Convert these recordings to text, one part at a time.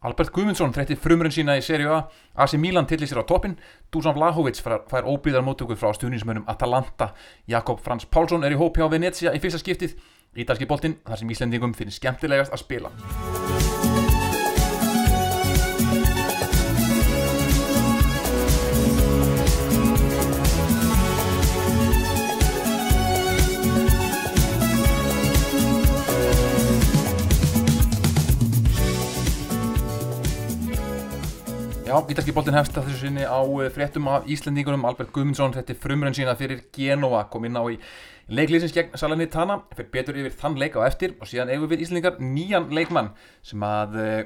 Albert Guðmundsson þreytti frumrun sína í serju A, AC Milan tillir sér á toppin, Dusan Vlahovic fær, óbríðar mótöku frá stuðnismönum Atalanta, Jakob Frans Pálsson er í hóp hjá Venezia í fyrsta skiptið, Ítalski boltinn þar sem Íslendingum finnst skemmtilegast að spila. Já, ítalski boltin hefst að þessu sinni á eh, fréttum af Íslendingunum. Albert Guðmundsson þetta er frumrönn sína fyrir Genoa kom inn á í leikliðsins gegn Salernitana fyrir betur yfir þann leik á eftir og síðan eigum við Íslendingar nýjan leikmann sem að uh,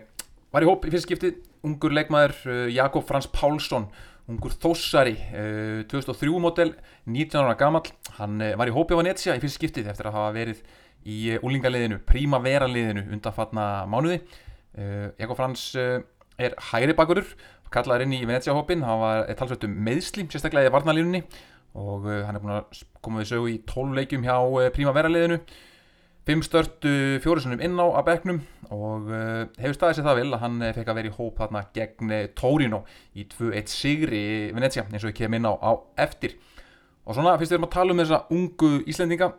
var í hóp í fyrstskipti ungur leikmaður uh, Jakob Frans Pálsson ungur þósari uh, 2003 model 19 ára gammal hann var í hópi á Venetia í fyrstskiptið eftir að hafa verið í úlingaliðinu, Primavera liðinu undanfatna mánuði. Jakob Frans er hægri bakurur kallaður inn í Venecia-hópin, hann var talsveit um meðsli, sérstaklega í varnalínunni og uh, hann er búin að koma við sögu í 12 leikjum hjá uh, Primavera-liðinu. 5 stört fjórusunum inn á að begnum og uh, hefur staðið sér það vel að hann fekk að vera í hóp þarna gegn Torino í 2-1 sigri í Venecia eins og við kemum inn á, á eftir. Og svona fyrst við erum að tala um þessa ungu Íslendinga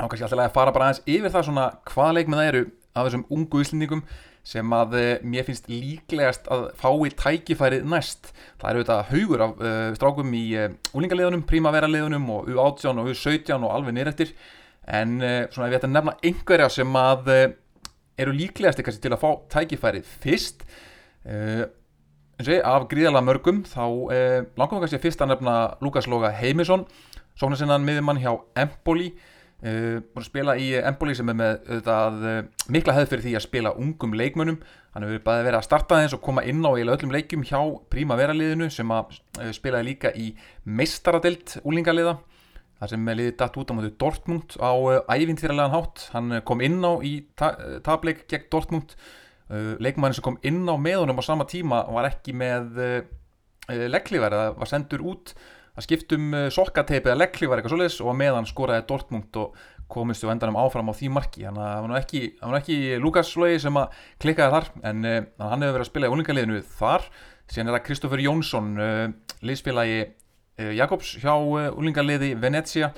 þá kannski alltaf að fara bara aðeins yfir það svona hvaða leikmið það eru af þessum ungu Íslendingum sem að uh, mér finnst líklegast að fái tækifærið næst. Það eru þetta haugur af uh, strákum í uh, úlingaliðunum, prímavera-liðunum og U18 og U17 og alveg nýrættir en svona ef ég ætta að nefna einhverja sem að eru líklegast eitthvað til að fá tækifærið fyrst af gríðala mörgum þá langum við kannski fyrst að nefna Lukas Loga Heimisson sóknarsinnan miðjumann hjá Empoli Uh, búin að spila í Empoli sem er með auðvitað, uh, mikla hefð fyrir því að spila ungum leikmönnum. Hann hefur bæðið verið að starta þess og koma inn á eiginlega öllum leikum hjá Primavera liðinu sem að uh, spilaði líka í meistaradelt úlingaliða þar sem liðið dætt út á mótu Dortmund á ævintýralegan hátt. Hann kom inn á í ta tableik gegn Dortmund. Leikmannin sem kom inn á með honum á sama tíma var ekki með legglívar eða var sendur út að skiptum uh, sokkateipi eða leggli var eitthvað svoleiðis og meðan skoraði Dortmund og komist við endanum áfram á því marki. Þannig að það var nú ekki, ekki Lukas Slögi sem að klikkaði þar en uh, hann hefur verið að spila í úlingaliðinu þar. Síðan er það Kristófur Jónsson uh, liðspilagi Jakobs hjá úlingaliði Venecia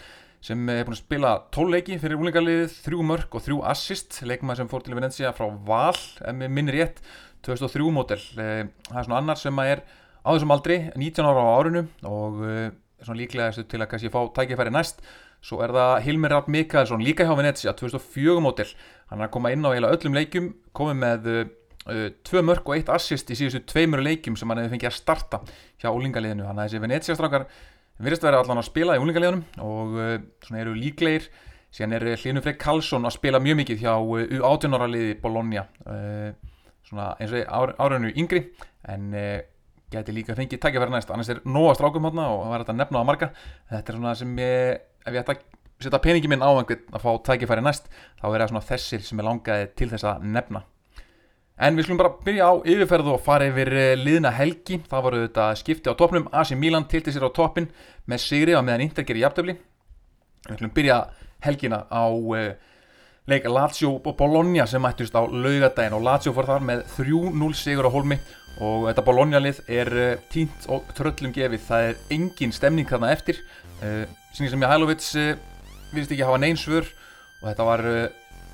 sem hefur búin að spila tóleiki fyrir úlingaliðið, þrjú mörg og þrjú assist. Leikmaður sem fór til Venecia frá Val, mér minnir rétt 2003 mótel, það er svona annar sem að er á þessum aldri, 19 ára á árinu og uh, svona líklega til að kannski fá tækifæri næst. Svo er það Hilmir Rapp Mikaelsson líka hjá Venetia 2004 mótil hann er að koma inn á eiginlega öllum leikjum komið með uh, tvö mörg og eitt assist í síðustu tveimur leikjum sem hann hefði fengið að starta hjá úlingaliðinu hann að þessi Venetia strákar virðist að vera allan að spila í úlingaliðunum og uh, svona eru líklegir. Síðan er Hlinu Freyr Karlsson að spila mjög mikið hjá U18 ára liði Bologna svona eins og árinu yngri. En geti líka fengið takkifæri næst. Annars er nóga strákum hérna og það var þetta að nefna á marga. Þetta er svona sem ég ef ég ætta að setja peningi minn á einhvern að fá takkifæri næst þá er það svona þessir sem ég langaði til þess að nefna. En við slumum bara byrja á yfirferðu og fara yfir eh, liðna helgi. Það voru þetta skipti á toppnum. AC Milan tilti sér á toppin með sigri á meðan Inter gerir jafntöfli við slumum byrja helgina á uh, leik Lazio og Bologna sem mættist á laugadagin og Lazio fór þar með 3-0 sigur á holmi og þetta Bologna-lið er uh, tínt og tröllum gefið, það er engin stemning þarna eftir. Uh, sem Mihailovic uh, virðist ekki hafa neinsvör og þetta var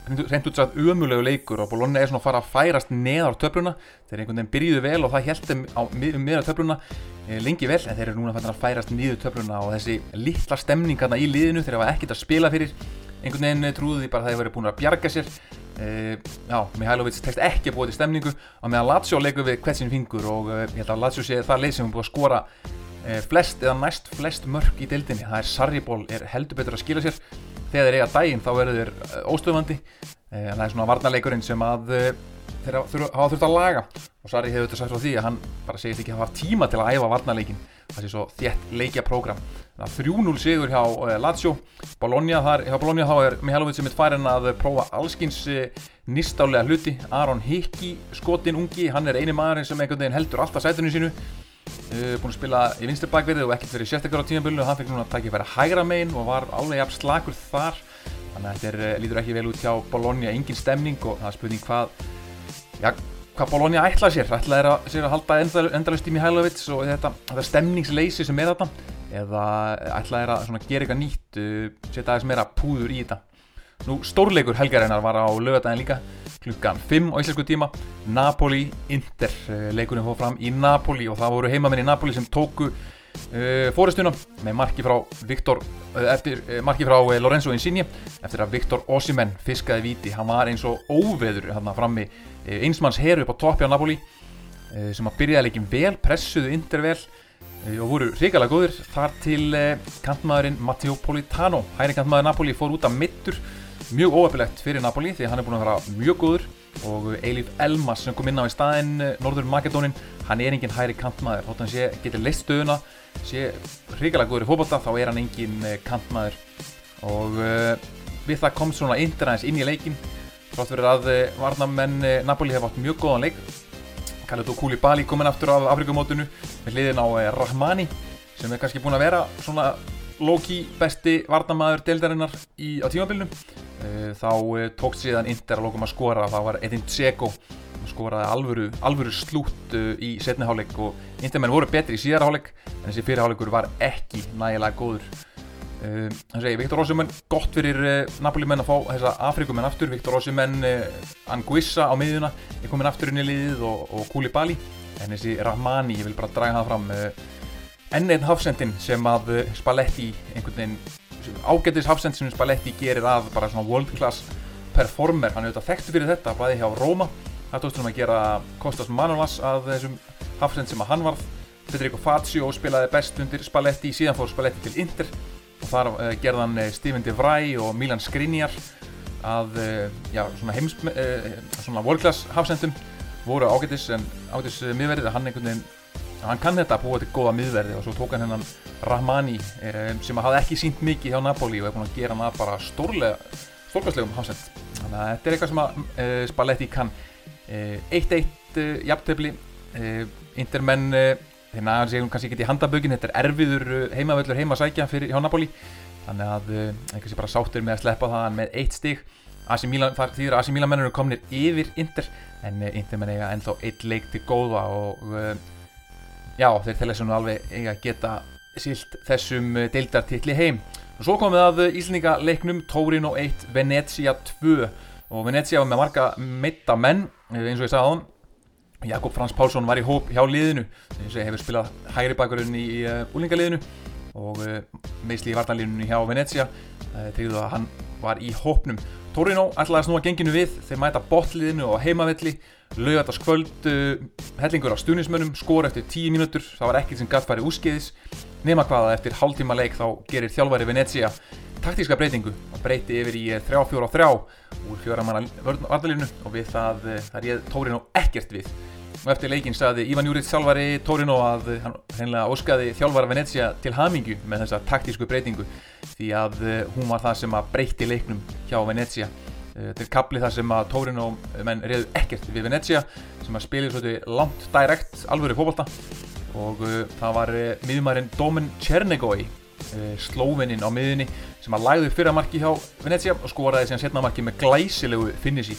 reynd útsagt umulegu leikur og Bologna er svona að fara að færast neðar töfluna. Þeir einhvern veginn byrjuðu vel og það heldum á miðar töfluna lengi vel en þeir eru núna að færast niður töfluna og þessi litla stemning þarna í liðinu þeir hafa ekkert að spila fyrir. Einhvern veginn trúðu því bara að það hefur verið búin að bjarga sér. Uh, já, Mihailovic tekst ekki að búa til stemningu. Og meðan Lazio leikur við hvert sinn fingur og uh, ég held að Lazio sé það leið sem er búið að skora flest eða næst flest mörg í deildinni. Það er Sarriból, er heldur betur að skila sér þegar þeir eiga daginn þá verður þeir óstöðvandi. En það er svona varnarleikurinn sem að þeir hafa þurft að laga. Og Sarri hefur þetta sagt frá því að hann bara segist ekki að hafa tíma til að æfa varnarleikin það sé svo þétt leikja prógram 3-0 sigur hjá Lazio. Bologna, þar, hjá Bologna þá er Mihailovic sem er færin að prófa allskins nýstálega hluti. Aron Hickey, skotin ungi hann er eini maðurinn sem einhvern veginn heldur alltaf sætunum sínu búin að spila í vinstir bakverði og ekkert verið sérstaklega á tímabölinu og hann fekk núna að taka í færa hægra megin og var alveg jafn slakur þar. Þannig að þetta lítur ekki vel út hjá Bologna. Engin stemning og það er spurning hvað já, hvað Bologna ætla sér. Ætla er að, sér að halda endal, endalust í Mihailovic og þetta, þetta stemningsleysi sem er þetta eða ætla er að gera eitthvað nýtt uh, setja aðeins meira púður í þetta nú stórleikur helgarinnar var á lögadagin líka klukkan 5 á íslensku tíma. Napoli-Inter uh, leikurinn fóð fram í Napoli og það voru heimamenn í Napoli sem tóku uh, fóristuna með marki frá Viktor uh, eftir uh, marki frá Lorenzo Insigne. Eftir að Viktor Osimhen fiskaði viti hann var eins og óveður hann frammi uh, einsmanns heru upp á toppi á Napoli sem að byrjaði leikin vel pressuðu Inter vel og voru hrikalega góðir. Þar til kantmaðurinn Matteo Politano hæri kantmaður Napoli fór út af mittur mjög óöfilegt fyrir Napoli því hann er búin að vera mjög góður og Eilif Elmas sem kom inn á í staðinn Norður Makedónin, hann er engin hæri kantmaður. Þótt hann sé, getur leist stöðuna sé hrikalega góður í fókbalta þá er hann engin eh, kantmaður. Og uh, við það kom svona Inter aðeins inn í leikin þátt verið að varnamenn Napoli hefði átt mjög góðan leik. Khalidou Koulibaly kominn aftur af Afrikamótinu með hliðin á Rahmani sem er kannski búin að vera svona low-key besti varnamaður deildarinnar í, á tímabilinu. Eh, þá eh, tókst síðan Inter að lókum að skora. Það var Edin Dzeko skoraði alvöru, alvöru slút eh, í setniháleik og Intermenn voru betri í síðarháleik en þessi fyrirháleikur var ekki nægilega góður. Þannig að Viktor Osimhen gott fyrir Napoli menn að fá þessa Afrikumenn aftur. Viktor Osimhen Anguissa á miðjuna er komin aftur inn í liðið og, og Koulibaly. En þessi Rahmani, ég vil bara draga það fram enn einn hafsendin sem að Spalletti einhvern veginn ágættis hafsend sem Spalletti gerir að bara svona world class performer. Hann er auðvitað þekktu fyrir þetta, bæði hjá Róma. Það tókst um að gera Kostas Manolas að þessum hafsend sem að hann varð. Federico Fazio spilaði best undir Spalletti síðan fór Spalletti til Inter. Og þar uh, gerði hann uh, Steven De Vrij og Milan Skriniar að uh, já, svona heims svona world class hafsendum. Voru ágættis en ágættis miðverðið að hann einhvern veginn hann kann þetta að búa til góða miðverði og svo tók hann hennan Rahmani um, sem hafði ekki sínt mikið hjá Napoli og er búin að gera hann bara stórlega stórkvæslegum hafsend. Þannig að þetta er eitthvað sem að uh, Spalletti kann. 1-1 uh, uh, jafntefni Intermenn þeir nægar sig kannski ekki í handabögin þetta er erfiður heimavöllur heimasækja fyrir hjá Napoli. Þannig að einhversi bara sáttur með að sleppa það með eitt stig. Milan, þar þýðir að AC Milan mennur komnir yfir Inter en Intermenn eiga ennþá eitt leik til góða og já, þeir telja sem nú alveg eiga að geta sílt þessum eh, deildartilli heim. Og svo komið að Íslandingaleiknum Torino 1, Venezia 2 og Venezia var með marga mitta menn, eh, eins og ég sagði á hann. Jakob Frans Pálsson var í hóp hjá liðinu, eins og hefur spilað hægri bakurinn í eh, úlingaliðinu og meðsli í vartanliðinu hjá Venezia, tryggðu að hann var í hópnum. Torino ætlaði að snúa genginu við, þeir mæta botliðinu og heimavelli laugardaskvöld hellingur á stunismönnum, skor eftir 10 mínútur það var ekkert sem gætt farið úrskeiðis. Nema hvaða eftir hálftíma leik þá gerir þjálfæri Venezia taktíska breytingu. Og breyti yfir í 3-4-3 úr fjóramanna vardalínu og við það, eh, það réð Tórino ekkert við. Og eftir leikin saði Ívan Júrið þjálfæri Tórino að hann hreinlega óskaði þjálfæra Venezia til hamingu með þessa taktísku breytingu því að eh, hún var það sem að breyti leiknum hjá Venezia. Eh, þetta er kapli þar sem að Torino menn reyðu ekkert við Venezia sem að spila svolítið langt direkt alvöru fókbalta og uh, það var uh, miðjumærin Domen Černegói uh, slóvininn á miðjunni sem að lagði fyrra marki hjá Venezia og skoraði síðan setna marki með glæsilegu finissi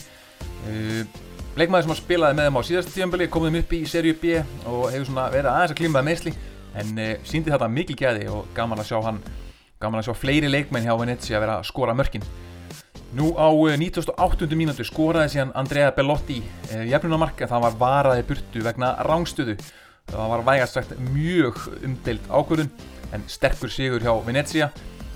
leikmaður sem að spilaði með þeim á síðast tíanbili komum upp í serju B og hefur svona verið aðeins að klimbaði meðsli en síndi þetta mikil gæði og gaman að sjá hann gaman að sjá fleiri leikmenn hjá Venezia að vera að skora mörkin Nú á 98. Eh, mínútu skoraði síðan Andrea Bellotti eh, jafnunamarka, það var varaði burtu vegna rángstöðu. Það var vægast sagt mjög umdeilt ákvörðun en sterkur sigur hjá Venezia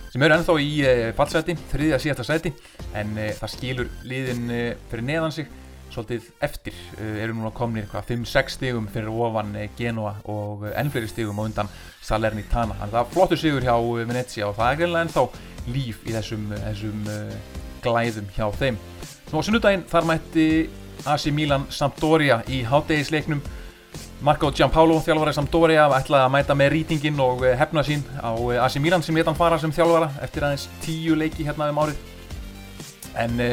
sem eru ennþá í eh, fallseti, þriðja síðasta seti en það skilur liðin fyrir neðan sig svolítið eftir. Eru núna komnið 5-6 stigum fyrir ofan Genoa og enn fleiri stigum á undan Salernitana. Þannig að það er flottur sigur hjá Venezia og það er greinlega ennþá líf í þessum, þessum glæðum hjá þeim. Nú á sunnudaginn þar mætti AC Milan Sampdoria í hátdegisleiknum. Marco Giampaolo, þjálfari Sampdoria, ætlaði að mæta með rýtingin og eh, hefna sín á eh, AC Milan sem héttan fara sem þjálfara eftir aðeins tíu leiki hérna um árið. En e,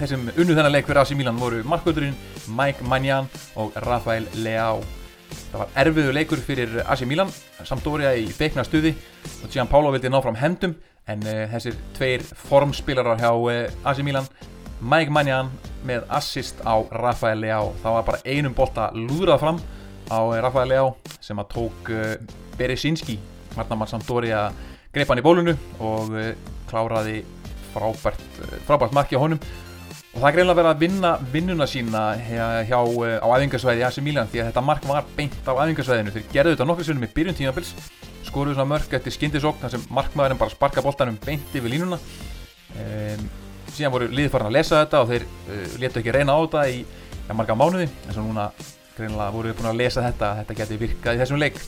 þessum unnu þennan leik fyrir AC Milan voru Markvöldurinn, Mike Magnan og Rafael Leao. Það var erfiðu leikur fyrir AC Milan, Sampdoria í beikna stuði og Giampaolo vildi ná fram hendum en uh, þessir tveir formspilarar hjá uh, AC Milan Mike Magnan með assist á Rafael Leao. Það var bara einum bolta lúðrað fram á Rafael Leao sem að tók uh, Beresinski Marnamann Sampdóri að greipa hann í bólunu og kláraði frábært, frábært marki á honum og það er greinlega verið að vinna vinnuna sína hjá, uh, á æfingarsvæði AC Milan því að þetta mark var beint á æfingarsvæðinu þeir gerðu þetta nokkur svunum í byrjun tímabils skoruðu svona mörg eftir skindisókn þar sem markmaðurinn bara sparka boltanum beint yfir línuna. Um, síðan voru liðfarn að lesa þetta og þeir uh, letu ekki reyna á þetta í ja, marga mánuði en svo núna greinlega voru við búin að lesa þetta þetta geti virkað í þessum leik.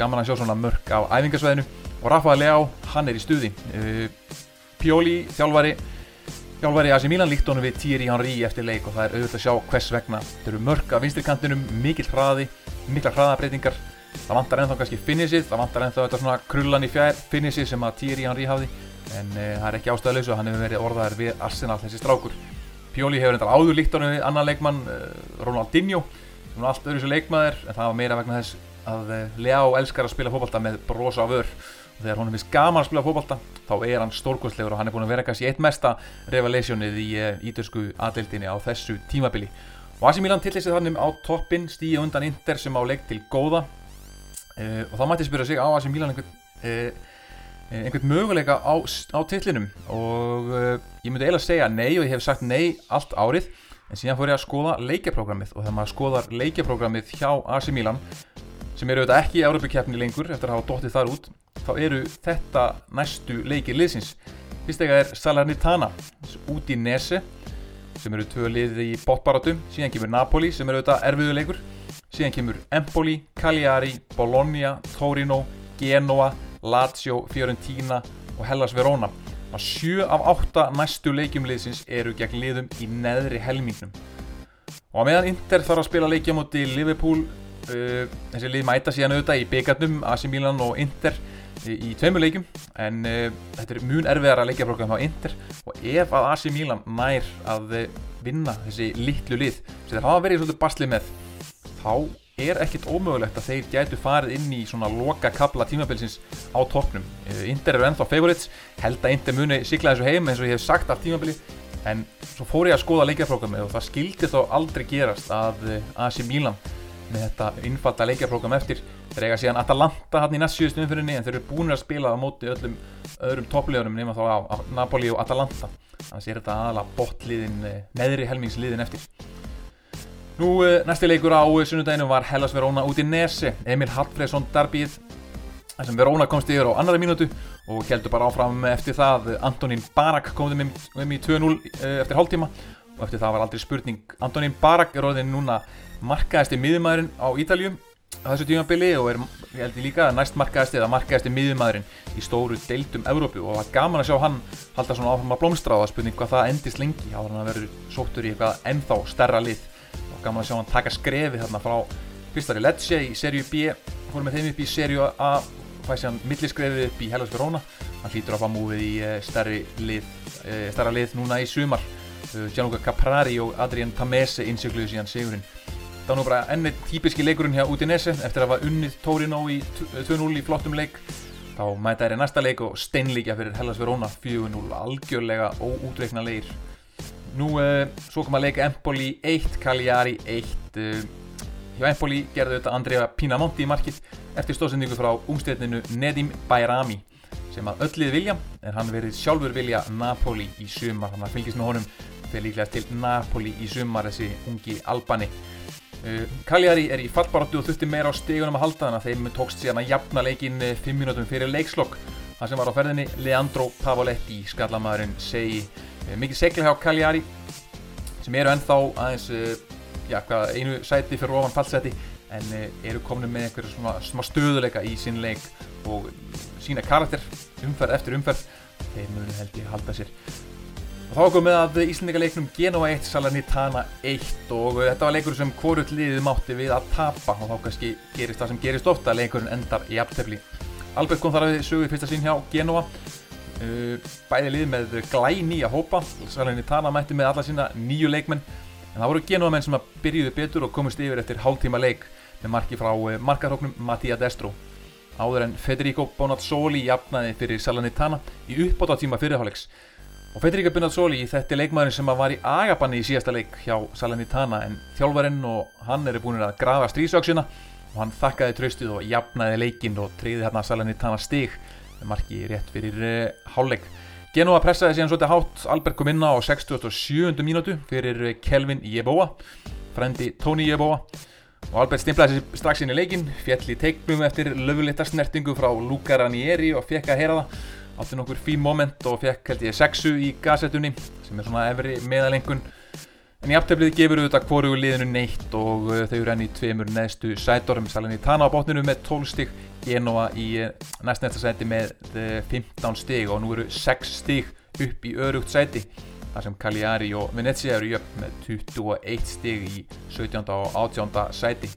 Gaman að sjá svona mörg á æfingarsvæðinu og Rafael Leao, hann er í stuði. Uh, Pjóli, þjálfari þjálfari AC Milan líkt honum við Thierry Henry eftir leik og það er auðvitað að sjá hvers vegna. Þeir eru mörg af vinstrikantinum, mikill hraði mikla hraðabreitingar það vantar ennþá kannski finishið, það vantar ennþá þetta svona krullan í fjær finishið sem að Thierry Henry hafði. En uh, það er ekki ástæðalauðs og hann hefur verið orðaðar við Arsenal þessi strákur. Pjóli hefur enda áður líkt honum við annan leikmann uh, Ronaldinho. Sem er allt öðru sem leikmaður en það var meira vegna þess að uh, Leao elskar að spila fókbalta með brosa vör þegar honum finnst gaman að spila fókbalta þá er hann stórkostlegur og hann er búin að vera kannski eitt mesta revelationið í ítösku aðdeildinni á þessu tímabili. Og AC Milan tillir sig þannig á toppin stíja undan Inter sem á leik til góða. Uh, og þá mætti spyrja sig á AC Milan einhvern, uh, einhvern möguleika á, á tillinum og uh, ég myndi eiginlega segja nei og ég hef sagt nei allt árið. En síðan fór ég að skoða leikjaprógramið og þegar maður skoðar leikjaprógramið hjá AC Milan sem eru auðvitað ekki í Európa-kjapni lengur eftir að hafa dóttið þar út þá eru þetta næstu leikir liðsins. Fyrst ega er Salernitana út í Nese sem eru tvö liði í botbaratum síðan kemur Napoli sem eru auðvitað erfiðu leikur. Síðan kemur Empoli, Cagliari, Bologna, Torino, Genoa Lazio, Fiorentina og Hellas Verona. Að sjö af átta næstu leikjum liðsins eru gegn liðum í neðri helmingnum. Og að meðan Inter þarf að spila leikja moti Liverpool Uh, þessi lið mæta síðan auðvitað í byggarnum AC Milan og Inter í, í tveimur leikjum en uh, þetta er mjög erfiðar að leikja program á Inter. Og ef að AC Milan nær að uh, vinna þessi litlu lið sem þeir hafa verið svolítið baslið með þá er ekkit ómögulegt að þeir gætu farið inn í svona loka kabla tímabilsins á toppnum. Inter eru ennþá favorites held að Inter muni sigla þessu heim eins og ég hef sagt af tímabili en svo fór ég að skoða leikjarprogrammið og það skildi þó aldrei gerast að AC Milan með þetta innfalda leikjarprogram eftir. Þeir eiga síðan Atalanta hann í næst síðustu umfyrinni en þeir eru búin að spila á móti öllum öðrum topplegunum nema þá á, Napoli og Atalanta. Þannig er þetta aðalega botliðin eh, neðri helmingsliðin eftir. Nú eh, næsti leikur á sunnudaginu var Hellas Verona út í Nese Emil Hallfredsson darbíð þar sem Verona komst yfir á annari mínútu og heldur bara áfram eftir það. Antonín Barak kom þeim um í 2-0 eh, eftir hálftíma og eftir það var aldrei spurning. Antonín Barak er orðin núna markaðasti miðumæðurinn á Ítaljum á þessu tímabili og er, ég held ég líka, næst markaðasti eða markaðasti miðumæðurinn í stóru deildum Evrópu. Og það var gaman að sjá hann halda svona áfram að blómstra og það spurning hvað það endist lengi. Á þannig að verður sóttur í eitthvað ennþá stærra lið. Og gaman að sjá hann taka skrefi þarna frá Kristari Lecce í serju B. Fórum með þeim upp í serju A sér hann milliskrefið upp í Hellas Verona. Hann hlýtur að fá múið í eh, stærri lið, eh, stærra lið núna í sumar Gianluca Caprari og Adrian Tamese innsökluðu síðan sigurinn Það var nú bara ennið típiski leikurinn hjá Udinese eftir að hafa unnið Torino í 2-0 í flottum leik. Þá mæta í næsta leik og steinlíkja fyrir Hellas Verona 4-0, algjörlega óútveikna leir. Nú, uh, svo kom að leika Empoli 1, Cagliari 1. Uh, hjá Empoli gerði þetta Andrea Pinamonti í markið eftir stóðsendingu frá umstæðninu Nedim Bayrami sem að öllið vilja, en hann verið sjálfur vilja Napoli í sumar. Þannig að fylgjast með honum fyrir líklega til Napoli í sumar þessi ungi Albani. Uh, Cagliari er í fallbaráttu og þurfti meira á stegunum að halda þannig að þeim tókst síðan að jafna leikin 5 uh, minútum fyrir leikslokk það sem var á ferðinni. Leandro Pavoletti skallamæðurinn segi uh, mikið segla hjá Cagliari sem eru ennþá aðeins já, hvað, einu sæti fyrir ofan fallseti en eru komin með einhverju svona smá stöðuleika í sín leik og sína karakter umferð eftir umferð. Þeir munu held ég halda sér Og þá komum við að Íslandika leiknum Genoa 1, Salernitana 1 og þetta var leikur sem hvorut liðið mátti við að tapa. Og þá kannski gerist það sem gerist ofta að leikurinn endar í aftefli. Albert kom þar að við söguði fyrsta sín hjá Genoa, uh, bæði lið með glæ nýja hópa, Salernitana mætti með alla sína nýju leikmenn. En það voru Genoa menn sem að byrjuði betur og komist yfir eftir hálftíma leik með marki frá uh, markarhóknum Mattia Destro. Áður en Federico Bonazzoli jafnaði fyrir Salernitana í uppbóta tíma fyrirháleiks Og Federica Bonazzoli, þetta er leikmaðurinn sem var í agabanni í síðasta leik hjá Salernitana en þjálfarinn og hann eru búin að grafa stríðsvöksina og hann þakkaði tröstuð og jafnaði leikinn og triði hérna Salernitana stig með marki rétt fyrir uh, hálfleik. Genoa pressaði síðan svolítið hátt, Albert kom inn á 67. mínútu fyrir Kelvin Jeboa, frendi Tony Jeboa og Albert stimplaði sér strax inn í leikinn, fjall í teiknum eftir löfulita snertingu frá Luca Ranieri og fekk að heyra það átti nokkur fín moment og fekk held ég sexu í gasettunni sem er svona efri meðalengun en í afteflið gefur auðvitað hvoru liðinu neitt og uh, þau eru enn í tveimur neðstu sætorum, Salin í Tana á bótninu með 12 stygg, Genoa í næst næsta sæti með 15 uh, stygg og nú eru 6 stygg upp í örugt sæti þar sem Cagliari og Venezia eru jöfn með 21 stygg í 17. og 18. sæti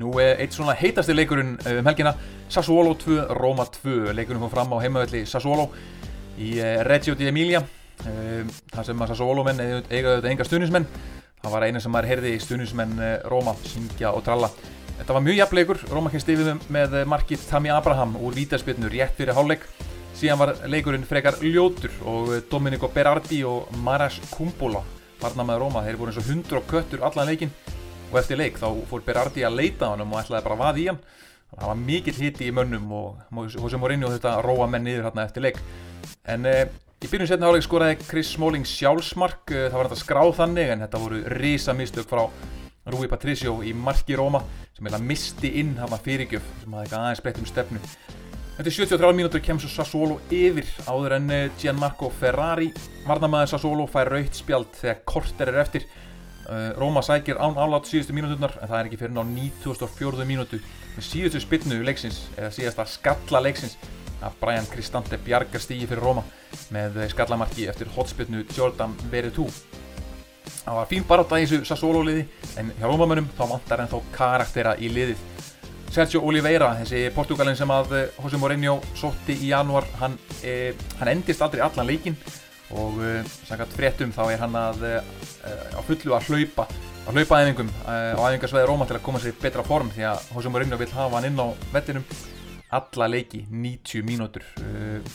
Nú er eitt svona heitasti leikurinn um helgina Sassuolo 2, Roma 2 leikurinn kom fram á heimavelli Sassuolo í eh, Reggio di Emilia um, þar sem að Sassuolo menn eiga auðvitað enga stunismenn það var eina sem maður heyrði stunismenn eh, Roma syngja og tralla. Þetta var mjög jafn leikur, Roma kemst yfir með markið Tami Abraham úr vítaspilnu rétt fyrir hálfleik. Síðan var leikurinn frekar ljótur og Domenico Berardi og Maras Kumbula varnamæður Roma, þeir voru eins og hundru og köttur allan leikin og eftir leik þá fór Berardi að leita á hann og ætlaði bara að vaði í hann. Það var mikill hitti í mönnum og Jose Mourinho þetta róa menn niður hérna eftir leik. En e, í byrjun setna áleik skoraði Chris Smalling sjálfsmark e, það var þetta skráð þannig en þetta voru risa mistök frá Rui Patricio í marki Róma sem heila misti inn hann að fyrirgjöf. Sem hafði ekki aðeins breytt um stefnu. Eftir 73 mínútur kemur svo Sassuolo yfir áður en eh, Gianmarco Ferrari varnamæður Sassuolo fær raukt spjald þegar korter er eftir Róma sækir án álátt síðustu mínúturnar en það er ekki fyrir ná 94. mínútu. Með síðustu spilnu leiksins eða síðasta skalla leiksins að Brian Cristante bjargar stígi fyrir Róma með skallamarki eftir hotspilnu Jordan Veretout. Það var fín barátt að þessu Sassuolo liði en hjá Rómamönnum þá vantar ennþá karaktera í liðið. Sergio Oliveira, þessi portugalin sem að eh, Jose Mourinho sótti í januar hann, eh, hann endist aldrei allan leikin og uh, samkvæmt fréttum þá er hann að, uh, á fullu að hlaupa á hlaupaæfingum uh, á æfingarsvæði Róma til að koma sér í betra form því að Jose Mourinho vil hafa hann inn á vettinum alla leiki, 90 mínútur.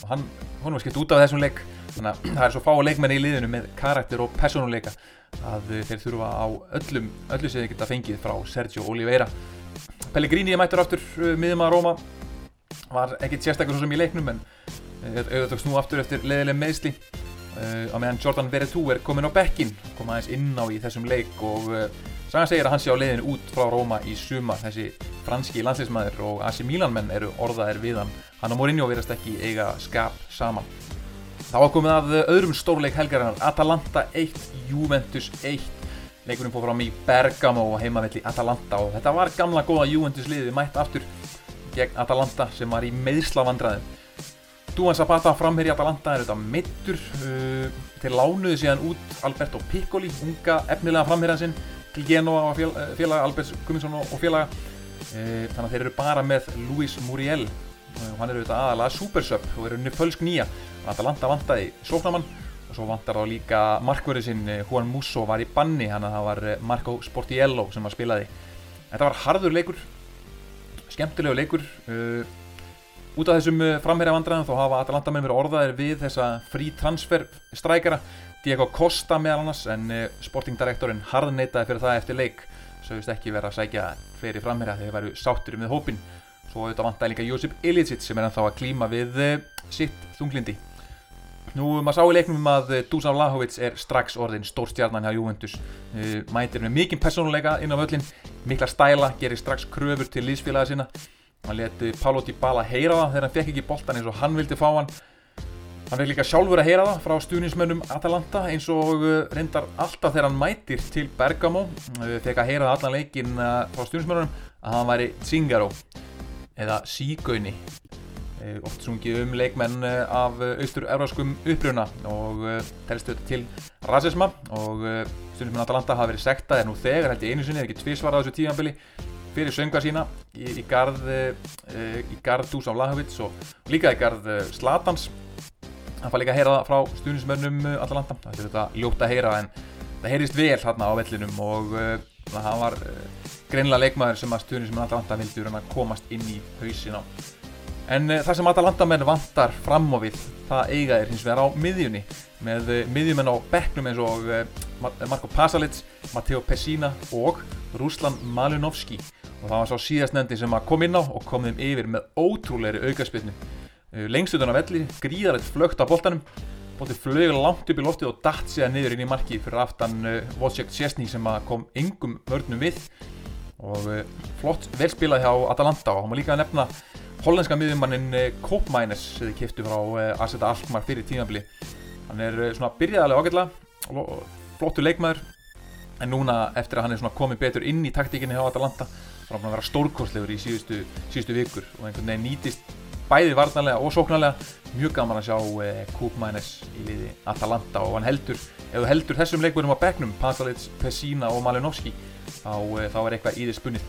Hann, hann var skipt út af þessum leik. Þannig að það er svo fá leikmenni í liðinu með karakter og personuleika að þeir þurfa á öllum öllu sem þeir geta fengið frá Sergio Oliveira. Pellegrini er mættur aftur miðum að Róma. Var ekkert sérstaklega svo sem í leiknum en auðvitað snú aftur eftir leðileg meðsli á meðan Jordan Veretout er komin á bekkin kom aðeins inn á í þessum leik og uh, Sagan segir að hann sé á leiðinu út frá Róma í suma þessi franski landsleismæður og AC Milan menn eru orðaðir við hann. Hann og Mourinho verðast ekki eiga skap saman. Þá var komið að öðrum stórleik helgarinnar. Atalanta 1, Juventus 1 leikurinn fór fram í Bergamo og heimavelli Atalanta og þetta var gamla góða Juventus liðið mætt aftur gegn Atalanta sem var í meðslavandræðum Duan Zapata framherri Atalanta er þetta mittur uh, til lánuði síðan út Alberto Piccoli, unga efnilega framherjan sinn til Genoa og fél, uh, félaga Albert Gumminsson og félaga. Uh, þannig að þeir eru bara með Luis Muriel. Og uh, hann eru þetta aðalega supersub og eru fölsk nýja. Atalanta vantaði sóknamann og svo vantar þá líka markverðið sinn uh, Juan Musso var í banni hann að það var uh, Marco Sportiello sem var spilaði. Þetta var harður leikur skemmtilegu leikur Út af þessum eh, framherja vandræðum þá hafa Atalanta menn verið orðaðir við þessa frí transfer strækjara Diego Costa meðal annars en eh, sportingdirektorinn harðneitaði fyrir það eftir leik. Sögust ekki verið að sækja fleiri framherja þegar þeir væru sáttur með hópin svo auðvitað vantaði líka Josip Ilicic sem er ennþá að klíma við eh, sitt þunglindi. Nú maður sá í leiknum að Dusan Vlahovic er strax orðin stórstjarnan hjá Juventus. Mætir með mikinn personuleika inn á völlin mikla stæla, gerir strax kröfur til líðsfélaga sinna hann leti Pálo Dybala heyra það þegar hann fekk ekki boltan eins og hann vildi fá hann. Hann fekk líka sjálfur að heyra það frá stuðnismönnum Atalanta eins og uh, reyndar alltaf þegar hann mætir til Bergamo uh, fekk að heyra það allan leikin frá stuðnismönnum að hann væri Zingaro eða Sígauni oft sungið um leikmenn af austur-euróskum uppruna og telstu þetta til rasisma og stuðnismenn Atalanta hafa verið sektað en nú þegar held ég einu sinni, ekki tvísvar á þessu tíðanbili fyrir sönga sína í, í garð uh, í garð Dús á Lahovits og líka í garð uh, Slatans. Það fær líka að heyra það frá stuðnismönnum uh, Atalanta, það er þetta ljótt að heyra en það heyrist vel hérna á vellinum og það var greinlega leikmaður sem að stuðnismönn Atalanta vildi komast inn í hausin á. En það sem Atalanta menn vantar fram á við, það eiga er hins vegar á miðjunni með miðjumenn á bekknum eins og Marko Pasalic, Matteo Pessina og Ruslan Malinovski og það var svo síðast nefndi sem kom inn á og kom þeim yfir með ótrúleiri aukarspilnu. Lengst utan á velli, gríðarlegt flögt á boltanum, boltið flög langt upp í loftið og dætt séða niður inn í marki fyrir aftan Wojciech Szczesny sem kom yngum vörnum við. Og flott velspilað hjá Atalanta og hann var líka að nefna hollandska miðjumannin Koopmeiners sem þið kiptu frá Arseta Alkmaar fyrir tímafili hann er svona byrjaðarlega ágætla flottu leikmaður. En núna eftir að hann er svona komið betur inn í taktíkinni hjá Atalanta er hann að vera stórkostlegur í síðustu, síðustu vikur og einhvern veginn nýtist bæði varnarlega og sóknarlega. Mjög gaman að sjá Koopmeiners í liði Atalanta og hann heldur ef þú heldur þessum leikmönnum á begnum Pasalic, Pessina og Malinovski þá, þá er eitthvað í þess spunnið.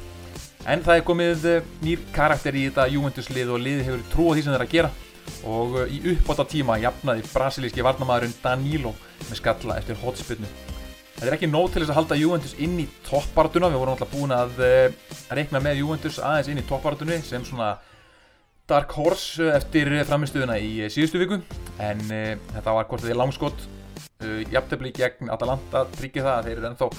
En það er komið eh, nýr karakter í þetta Juventus lið og liði hefur trú á því sem þeir að gera. Og eh, í uppbóta tíma jafnaði brasilíski varnamæðurinn Danilo með skalla eftir hotspillnu. Þetta er ekki nóg til þess að halda Juventus inn í toppbartuna, við vorum alltaf búin að uh, reikna með Juventus aðeins inn í toppbartunni sem svona dark horse eftir framistuðuna í síðustu viku. En uh, þetta var hvort því langskott, uh, jafntefni gegn Atalanta tryggir það að þeir eru ennþá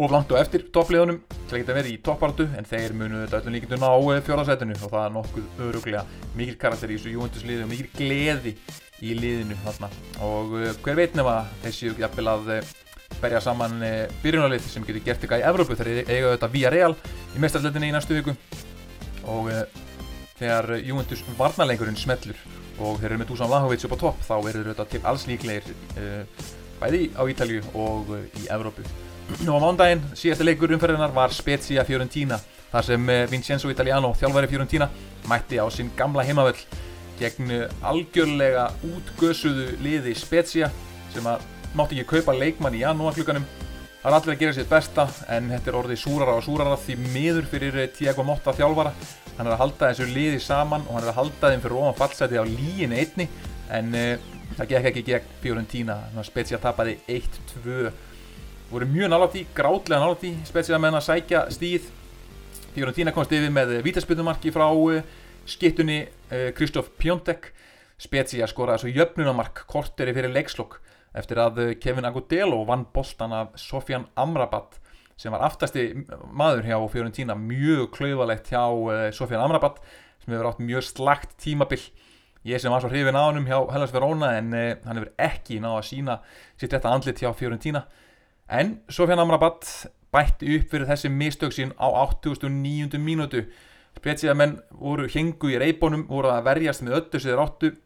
of langt og eftir toppliðunum til að geta verið í toppartu en þeir munu þetta öllum líkindun á eh, fjórðarsætinu og það er nokkuð öruglega mikil karakter í þessu Juventus liði og mikil gleði í liðinu þarna. Og uh, hver veit nefna þessi jafnvel að berja saman uh, byrjunarlið sem getur gert eitthvað í Evrópu. Þegar þeir eiga þetta via Real í mestarleitinni í næstu viku. Og þegar Juventus varnarlengurinn smellur og þeir eru með Dusan Vlahovic upp á topp þá eru þetta til alls líklegir bæði á Ítalju og í Evrópu. Og á mándaginn, síðasta leikur umferðinar var Spezia Fiorentina þar sem eh, Vincenzo Italiano, þjálfæri Fiorentina mætti á sinn gamla heimavöll gegn eh, algjörlega útgösuðu liði Spezia sem að mátti ekki kaupa leikmann í janúarklukkanum það er allir að gera sér besta en þetta er orðið súrara og súrara því miður fyrir eh, Tiago Motta þjálfara. Hann er að halda þessu liði saman og hann er að halda þeim fyrir ofan fallseti á líin einni en uh, það gekk ekki gegn Fiorentina. Spezia tapaði 1-2 voru mjög nálátt í, grátlega nálátt í spesilega með hann að sækja stíð. Fiorentina komst yfir með vítaspilnumarki frá uh, skittunni Kristóf uh, Pjóntek Spezia skoraði svo jöfnunamark korteri fyrir leikslokk eftir að uh, Kevin Agudelo vann boltan af Sofjan Amrabat sem var aftasti maður hjá Fiorentina mjög klauðalegt hjá uh, Sofjan Amrabat sem hefur átt mjög slagt tímabill ég sem var svo hrifin á hann hjá Hellas Verona en uh, hann hefur ekki náða að sína sitt rétta andlit hjá Fiorentina En Sofjan Amrabat bætti upp fyrir þessi mistök sín á 89. mínútu. Spetsíða menn voru hengu í reybónum, voru að verjast með öllu sem þeir áttu eh,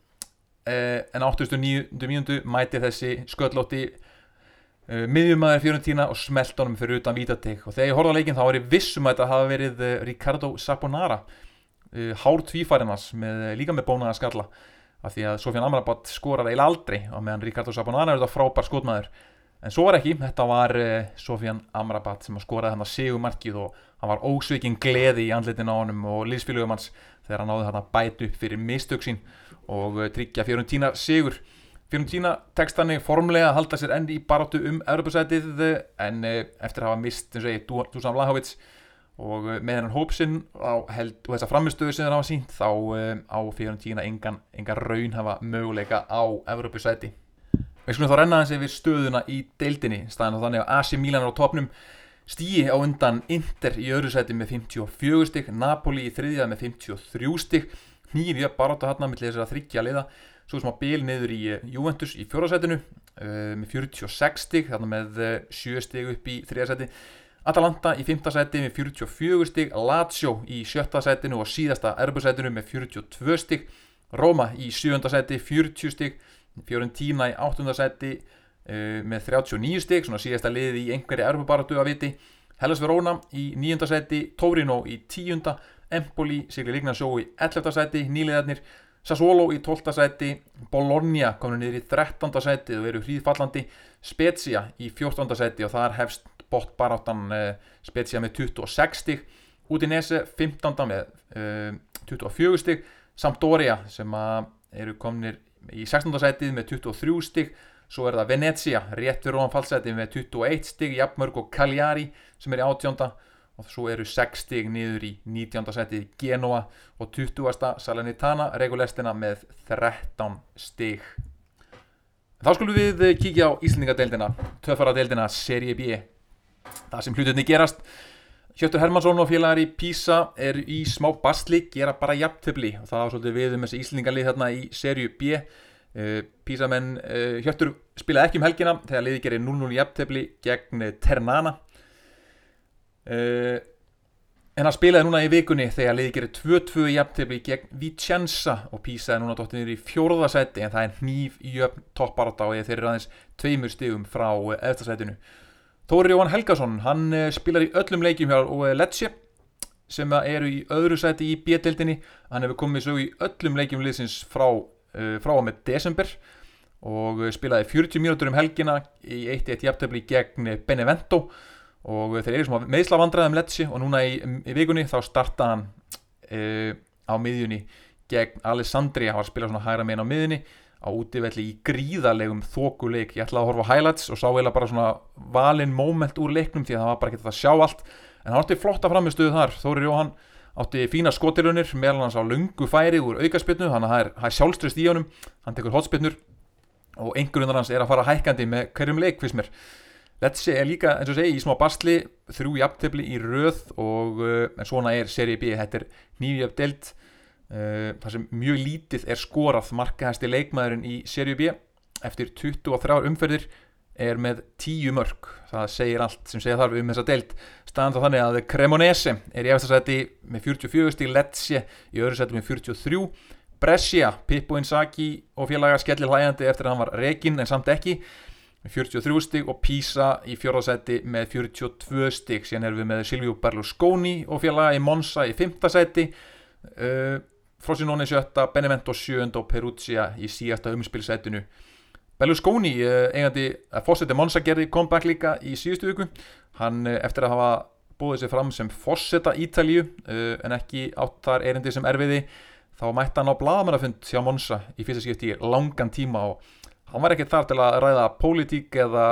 en 89. mínútu mæti þessi sköllótti eh, miðjumæður Fiorentina og smelt honum fyrir utan vítateg og þegar ég horfði á leikin þá var ég vissum að þetta hafi verið eh, Ricardo Saponara eh, hár tvífærinas líka með bónaða skalla. Af því að Sofjan Amrabat skorar eil aldrei og meðan Ricardo Saponara er þetta frábær skotmaður. En svo var ekki, þetta var uh, Sofjan Amrabat sem skoraði hann að segumarkið og hann var ósveikinn gleði í andlitin á honum og liðsfélögum hans þegar hann náði hann bæt upp fyrir mistök sín og uh, tryggja Fiorentina segur. Fiorentina tekst hann formlega að halda sér endi í barátu um Europasætið en uh, eftir að hafa mist, eins og ég, Dusan Vlahovic og með hennan hópsinn og þessa framistöðu sem það hafa sínt þá á Fiorentina engan, engan raun hafa möguleika á Europasæti. Við skulum þá renna þessi við stöðuna í deildinni staðan þannig að AC Milan er á topnum Stíi á undan Inter í öðru seti með 54 stygg Napoli í þriðjað með 53 stygg Nýrja baráta hann með þess að þryggja liða Svo sem að bil niður í eh, Juventus í fjórasetinu uh, með 46 stygg þarna með 7 uh, stygg upp í þriðaseti Atalanta í 5. seti með 44 stygg Lazio í 7. setinu og síðasta erbusetinu með 42 stygg Roma í 7. seti 40 stygg Fiorentina í 8. seti uh, með 39 stygg, svona síðasta liði í einhverju erfubaratu að viti Hellas Verona í 9. seti, Torino í 10. Empoli, Sigli Lignarsjó í 11. seti, nýliðarnir Sassuolo í 12. seti, Bologna komin niður í 13. seti og veru hríðfallandi Spezia í 14. seti og þar hefst bort baráttan uh, Spezia með 26 stygg Udinese 15. með uh, 24 stygg Sampdoria sem eru kominir í 16. sætið með 23 stygg svo er það Venezia rétt fyrir ofan fallsætið með 21 stygg Jafnmörg og Cagliari sem er í 18. og svo eru 6 stig niður í 19. seti Genoa og 20. Salernitana regulestina með 13 stig Þá skulum við kíkja á Íslandingadeildina töfaradeildina Serie B það sem hlutinni gerast Hjöttur Hermansson og félagar í Písa er í smá bastli, gera bara jafntöfli og það á svolítið við um þessi Íslandingalið þarna í Serju B uh, Písa menn, uh, Hjöttur spilaði ekki um helgina þegar liði gerir 0-0 jafntöfli gegn Ternana uh, en hann spilaði núna í vikunni þegar liði gerir 2-2 jafntöfli gegn Vicenza og Písa er núna dottinir í fjórðasætti en það er hníf jöfn topparátt á eða þeir eru aðeins tveimur stigum frá eftirsættinu Þóri Jóhann Helgason, hann eh, spilar í öllum leikjum hjá eh, Lecce sem eru í öðru sæti í B-deildinni. Hann hefur komið svo í öllum leikjum liðsins frá, uh, frá með desember og spilaði 40 mínútur um helgina í 1-1 jafntöfli gegn Benevento. og þeir eru svona meðslavandræðum Lecce og núna í, í vikunni þá starta hann uh, á miðjunni gegn Alessandri, hann var að spila svona hægra meginn á miðjunni. Á útivelli í gríðarlegum þókuleik ég ætlaði að horfa highlights og sá eða bara svona valin moment úr leiknum því að það var bara ekki að sjá allt. En hann átti flotta framistuðu þar. Þóri Jóhann átti fína skotirunir meðal hans á lungu færi úr aukarspilnu þannig að það er, sjálfströst í honum. Hann tekur hotspinnur og einhverjum hans er að fara hækkandi með hverjum leik say er líka eins og segi í smá bastli þrjú jafntefli í röð og uh, svona er seri B þetta er nýjaf delt Uh, þar sem mjög lítið er skorað markahæsti leikmaðurinn í Serie B. Eftir 23 umferðir er með 10 mörg það segir allt sem segja þarf um þessa deilt staðan þá þannig að Cremonese er í eftirsæti með 44 stíl Lecce í öðru sæti með 43 Brescia, Pippo Inzaghi og félaga skellir hlægandi eftir að hann var rekin en samt ekki með 43 stík og Pisa í fjórðarsæti með 42 stík síðan erum við með Silvio Berlusconi og félaga í Monza í 5. sæti uh, Frosinone sjötta, Benevento sjönda og Perugia í síðasta umspilsætinu Berlusconi, eh, eigandi að fórseti Monsa gerði comeback líka í síðustu viku hann eh, eftir að hafa búið sér fram sem fórseta Ítalíu eh, en ekki átt þar erindi sem erfiði þá mætti hann á bladamannafund hjá Monsa í fyrsta skipti í langan tíma og hann var ekki þar til að ræða pólitík eða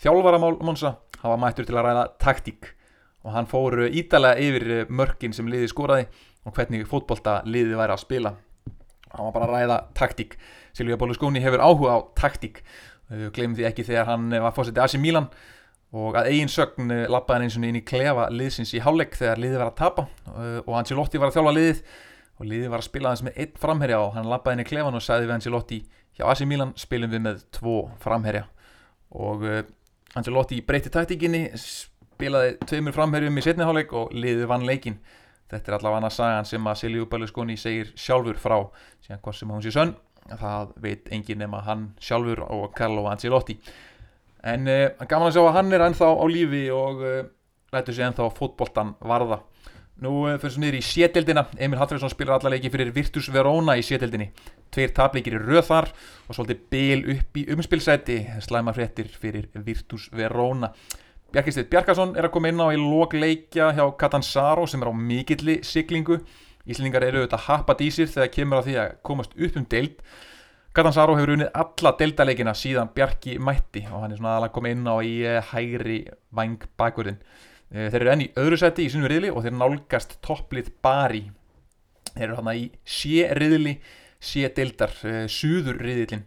þjálfaramál Monsa, hann var mættur til að ræða taktík. Og hann fór ítalega yfir mörkin sem liði skóraði og hvernig fótbolta liði væri að spila. Hann var bara að ræða taktík. Silvíja Bóluskóni hefur áhuga á taktík. Glemum því ekki þegar hann var fórsetið Asi Milan og að eigin sögn lappaði hann eins og inn í klefa liðsins í hálfleik þegar liðið var að tapa. Og Ancelotti var að þjálfa liðið og liðið var að spila þess með einn framherja og hann lappaði inn í klefan og sagði við Ancelotti hjá Asi Milan spilum við með tvo framherja. Og Ancelotti breyti taktíkinni spilaði tveimur framherjum í setniháleik og liðið vann leikin þetta er allavega annað sagan sem að Silju Berlusconi segir sjálfur frá síðan hvort sem hún sé sönn. Það veit engin nema hann sjálfur og Carlo Ancelotti. En uh, gaman að sjá að hann er ennþá á lífi og uh, lætur sig ennþá fótboltan varða nú uh, fyrir svo niður í sétildina Emil Hallfriðsson spilar allarleiki fyrir Virtus Verona í sétildinni tveir tapleikir í röð þar og svolítið bil upp í umspilsæti slæma fréttir fyrir Virtus Verona Bjarkisteit Bjarkarsson er að koma inn á í lókleikja hjá Katansaro sem er á mikilli siglingu. Íslingar eru auðvitað happat í sér þegar kemur á því að komast upp um deild. Katansaro hefur unnið alla deildaleikina síðan Bjarki mætti og hann er svona aðalega komið inn á í eh, hægri vang bakverðin. Eh, þeir eru enn í öðru seti í sínum riðli og þeir nálgast topplið Bari. Þeir eru hann í sé riðli, sé deildar, eh, suður riðlin.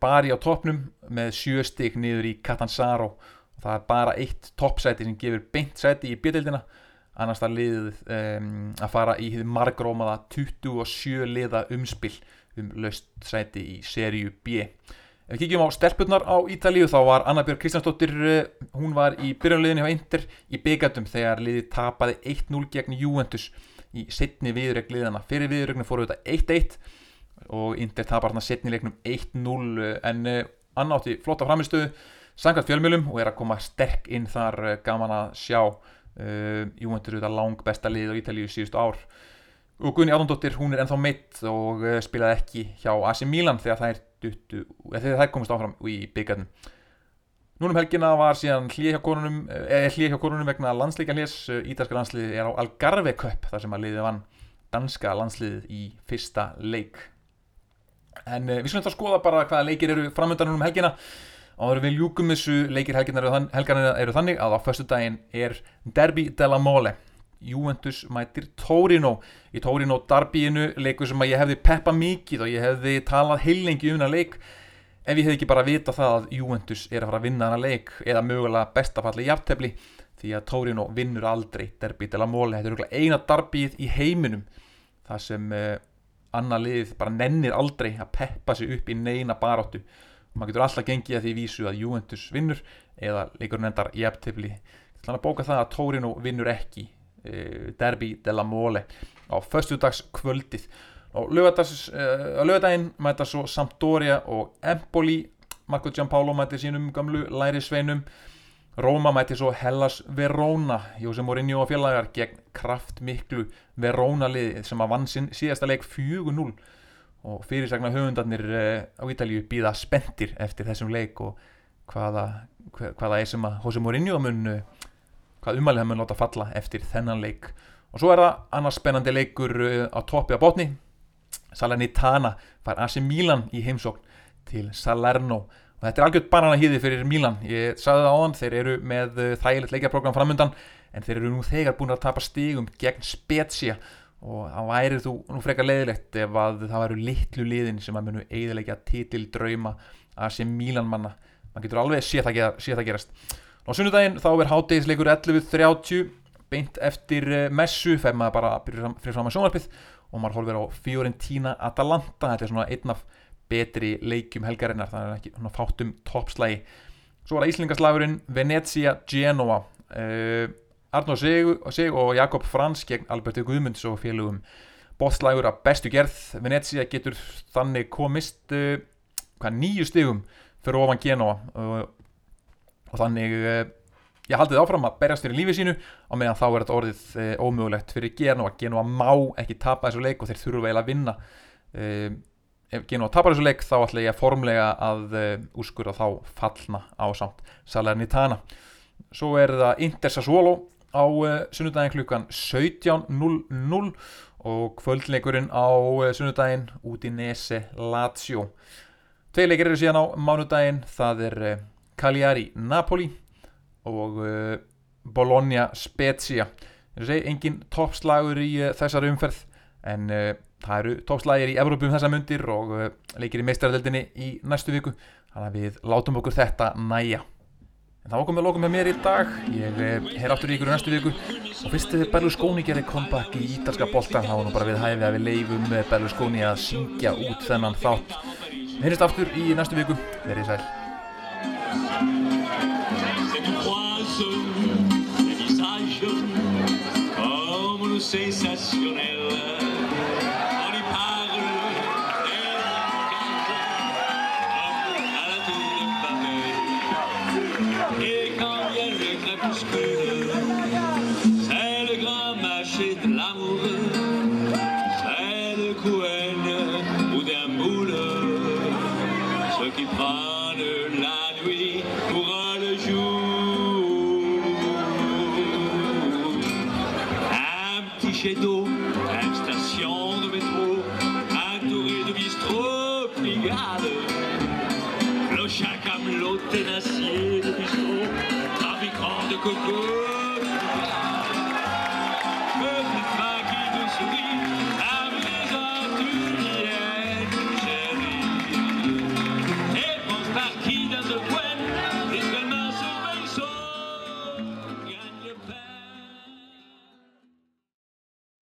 Bari á toppnum með sjö stygg niður í Katansaro það er bara eitt toppsæti sem gefur beint sæti í bjöldildina annars það liðið um, að fara í margrómaða 27 liða umspill um löst sæti í seríu B Ef við kíkjum á stelpunar á Ítalíu þá var Anna Björg Kristjánsdóttir eh, hún var í byrjanliðinu hjá Inter í byggatum þegar liðið tapaði 1-0 gegn Juventus í setni viðröggliðana fyrir viðrögnu fóru þetta 1-1 og Inter tapar þarna setni leiknum 1-0 en uh, Anna átti flotta framistöðu sangat fjölmjölum og er að koma sterk inn þar eh, gaman að sjá uh, Júventur eru það lang besta lið á Ítalíu síðustu ár. Og Gunni Ádondóttir hún er ennþá mitt og spilaði ekki hjá AC Milan þegar það er duttu, þegar það komist áfram í byggjarnum Núnum helgina var síðan hlið hjá konunum eða hlið hjá konunum vegna landsleika hljés Ítalska landsliði er á Algarve Cup þar sem að liði vann danska landsliðið í fyrsta leik. En við skulum þá skoða bara hvaða leikir eru framöndan núnum helgina. Áður við ljúkum þessu leikir helgarnir eru þannig að á förstu daginn er Derby della Mole Juventus mætir Torino. Í Torino Darbyinu leikur sem að ég hefði peppa mikið og ég hefði talað heilengi um það leik ef ég hefði ekki bara vita það að Juventus er að fara að vinna hana leik eða mögulega bestafalli jafntefni því að Torino vinnur aldrei Derby della Mole, þetta er eina Darbyið í heiminum það sem uh, annar lið bara nennir aldrei að peppa sig upp í neina baróttu maður getur alltaf gengið að því vísu að Juventus vinnur eða leikur nendar jæftifli þannig að bóka það að Torino vinnur ekki e, Derby della Mole á förstudags kvöldið og lögadaginn e, mæta svo Sampdoria og Empoli. Marco Giampaolo mæti sínum gamlu læri sveinum. Róma mæti svo Hellas Verona. Jósef Mourinho og félagar gegn kraftmiklu Verona lið sem að vann sinn síðasta leik 4-0 og fyrirsagna höfundarnir eh, á Ítalíu býða spendir eftir þessum leik og hvaða, hvaða er sem að Jose Mourinho mun eh, hvað umalið hann mun láta falla eftir þennan leik. Og svo er það annars spennandi leikur eh, á toppi á botni. Salernitana fær AC Milan í heimsókn til Salerno. Og þetta er algjört banana hýði fyrir Milan. Ég sagði það áðan, þeir eru með þægilegt leikjarprogram framöndan en þeir eru nú þegar búin að tapa stigum gegn Spezia. Og það væri þú nú frekar leiðilegt ef að það væru litlu liðin sem að munu eiginlega titil drauma að sé Mílanmanna maður getur alveg sé það, gera, sé það gerast og sunnudaginn þá er háttegisleikur 11.30 beint eftir eh, messu fer maður bara fyrir fram að sjónarpið og maður holver á Fiorentina Atalanta. Þetta er svona einn af betri leikjum helgarinnar það er ekki fátum toppslægi svo var það Íslingaslagurinn Venezia Genoa. Uh, Arnó Sig og Jakob Frans gegn Alberti Guðmunds og félugum bóðslægur að bestu gerð. Venezia getur þannig komist uh, hvað, nýju stigum fyrir ofan Genoa. Uh, og þannig uh, ég haldið áfram að berjast fyrir lífið sínu og meðan þá er þetta orðið uh, ómögulegt fyrir Genoa Genoa má ekki tapa þessu leik og þeir þurfu vel að vinna. Uh, ef Genoa tapar þessu leik þá ætla ég formlega að uh, úrskurða þá fallna á samt Salernitana. Svo er það Inter Sassuolo á sunnudagin klukkan 17.00 og kvöldleikurinn á sunnudagin út í Nese Lazio. Tvei leikir eru síðan á mánudagin það er Cagliari Napoli og Bologna Spezia. Engin toppslagur í þessar umferð en það eru toppslagir í Evrópum um þessa mundir og leikir í meistaradeldinni í næstu viku. Þannig að við látum okkur þetta næja En það var komið að loka með mér í dag, ég er eh, áttur í ykkur í næstu viku. Og fyrst Berlusconi gerir comeback í ítalska boltan þá var nú bara við hæfið að við leifum Berlusconi að syngja út þennan þátt. Við heyrjumst aftur í næstu viku, verið sæl. C'est Cette croise, du visages, comme le sensation.